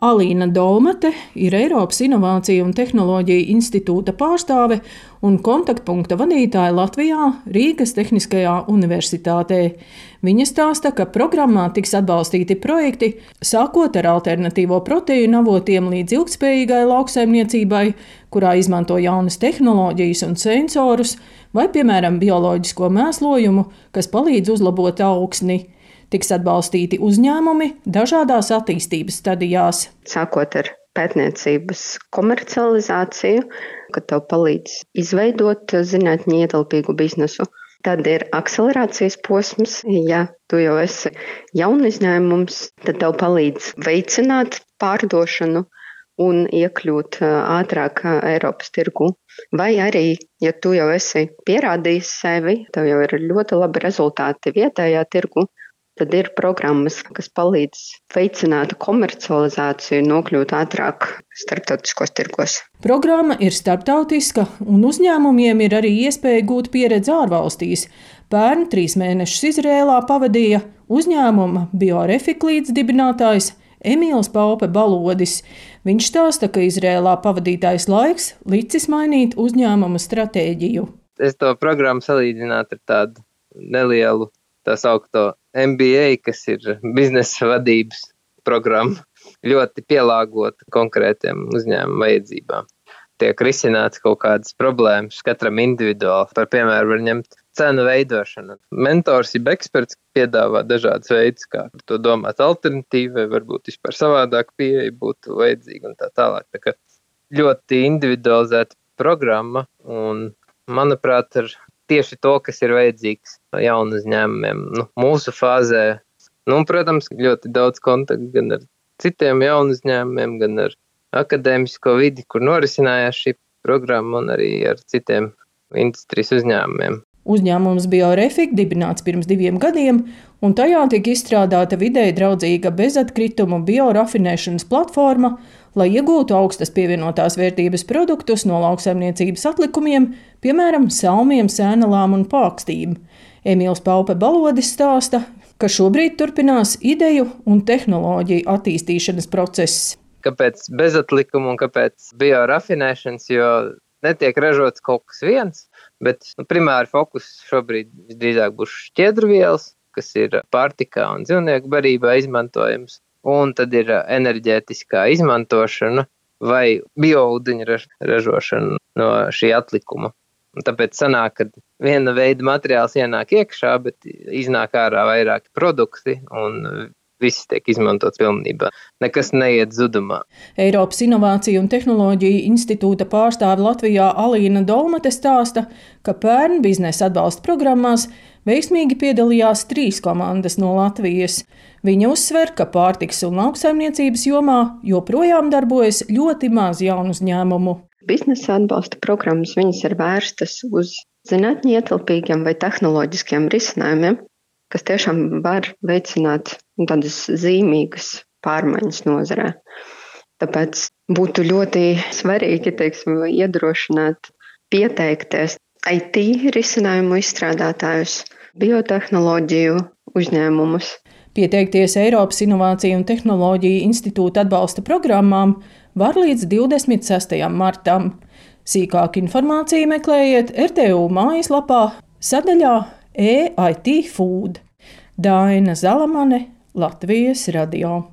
Alīna Dolmate ir Eiropas Innovāciju un Tehnoloģiju institūta pārstāve un kontaktpunkta vadītāja Latvijā Rīgas Tehniskajā universitātē. Viņa stāsta, ka programmā tiks atbalstīti projekti, sākot ar alternatīvo proteīnu avotiem līdz ilgspējīgai lauksaimniecībai, kurā izmanto jaunas tehnoloģijas un sensorus, vai, piemēram, bioloģisko mēslojumu, kas palīdz uzlabot augsni tiks atbalstīti uzņēmumi dažādās attīstības stadijās. Sākot ar pētniecības komercializāciju, kad tev palīdz izveidot zinātnē ietilpīgu biznesu. Tad ir akcelerācijas posms. Ja tu jau esi jauns uzņēmums, tad tev palīdz veicināt pārdošanu un iekļūt ātrāk Eiropas tirgu. Vai arī, ja tu jau esi pierādījis sevi, tev jau ir ļoti labi rezultāti vietējā tirgu, Tad ir programmas, kas palīdz veicināt komercializāciju, nokļūt ātrāk starptautiskos tirgos. Programma ir starptautiska, un uzņēmumiem ir arī iespēja gūt pieredzi ārvalstīs. Pērn trīs mēnešus Izrēlā pavadīja uzņēmuma biorefiklīts dibinātājs Emīls Paupe Balodis. Viņš stāsta, ka Izrēlā pavadītais laiks licis mainīt uzņēmuma stratēģiju. Es to programmu salīdzinātu ar tādu nelielu tā saucamo MBA, kas ir biznesa vadības programma, ļoti pielāgota konkrētiem uzņēmuma vajadzībām. Tiek risināts kaut kādas problēmas katram individuāli. Par piemēru var ņemt cenu veidošanu. Mentors, jeb eksperts piedāvā dažādas veidus, kā to domāt alternatīvi, vai varbūt vispār savādāk pieeja būtu vajadzīga un tā tālāk. Tā ļoti individualizēta programma un, manuprāt, ar tieši to, kas ir vajadzīgs jaunu uzņēmumiem. Nu, mūsu fāzē, nu, protams, ļoti daudz kontaktu gan ar citiem jaunu uzņēmumiem, gan ar akadēmisko vidi, kur norisinājās šī programma, un arī ar citiem industrijas uzņēmumiem. Uzņēmums Biorefik dibināts pirms diviem gadiem, un tajā tika izstrādāta videi draudzīga bezatkritumu biorafinēšanas platforma, lai iegūtu augstas pievienotās vērtības produktus no lauksaimniecības atlikumiem, piemēram, salmiem, sēnelām un pākstīm. Emīls Paupe Balodis stāsta, ka šobrīd turpinās ideju un tehnoloģiju attīstīšanas process. Kāpēc bezatlikuma un kāpēc biorafinēšanas? Jo netiek ražots kaut kas viens, bet nu, primāri fokus šobrīd visdrīzāk būs šķiedrvielas, kas ir pārtikā un dzīvnieku barībā izmantojams, un tad ir enerģētiskā izmantošana vai bioūdeņa ražošana no šī atlikuma. Un tāpēc sanāk, ka viena veida materiāls ienāk iekšā, bet iznāk ārā vairāki produkti, un viss tiek izmantots pilnībā. Nekas neiet zudumā. Eiropas Innovāciju un Tehnoloģiju institūta pārstāve Latvijā Alīna Dolmate stāsta, ka pērn biznesa atbalsta programmās veiksmīgi piedalījās trīs komandas no Latvijas. Viņa uzsver, ka pārtiks un lauksaimniecības jomā joprojām darbojas ļoti maz jaunu uzņēmumu. Biznesa atbalsta programmas ir vērstas uz zinātnē ietilpīgiem vai tehnoloģiskiem risinājumiem, kas tiešām var veicināt tādas zīmīgas pārmaiņas nozarē. Tāpēc būtu ļoti svarīgi teiksim, iedrošināt, pieteikties IT risinājumu izstrādātājus, biotehnoloģiju uzņēmumus. Pieteikties Eiropas Innovāciju un Tehnoloģiju institūta atbalsta programmām var līdz 26. martam. Sīkāku informāciju meklējiet RTU mājaslapā sadaļā EIT Food. Daina Zalamane, Latvijas radio.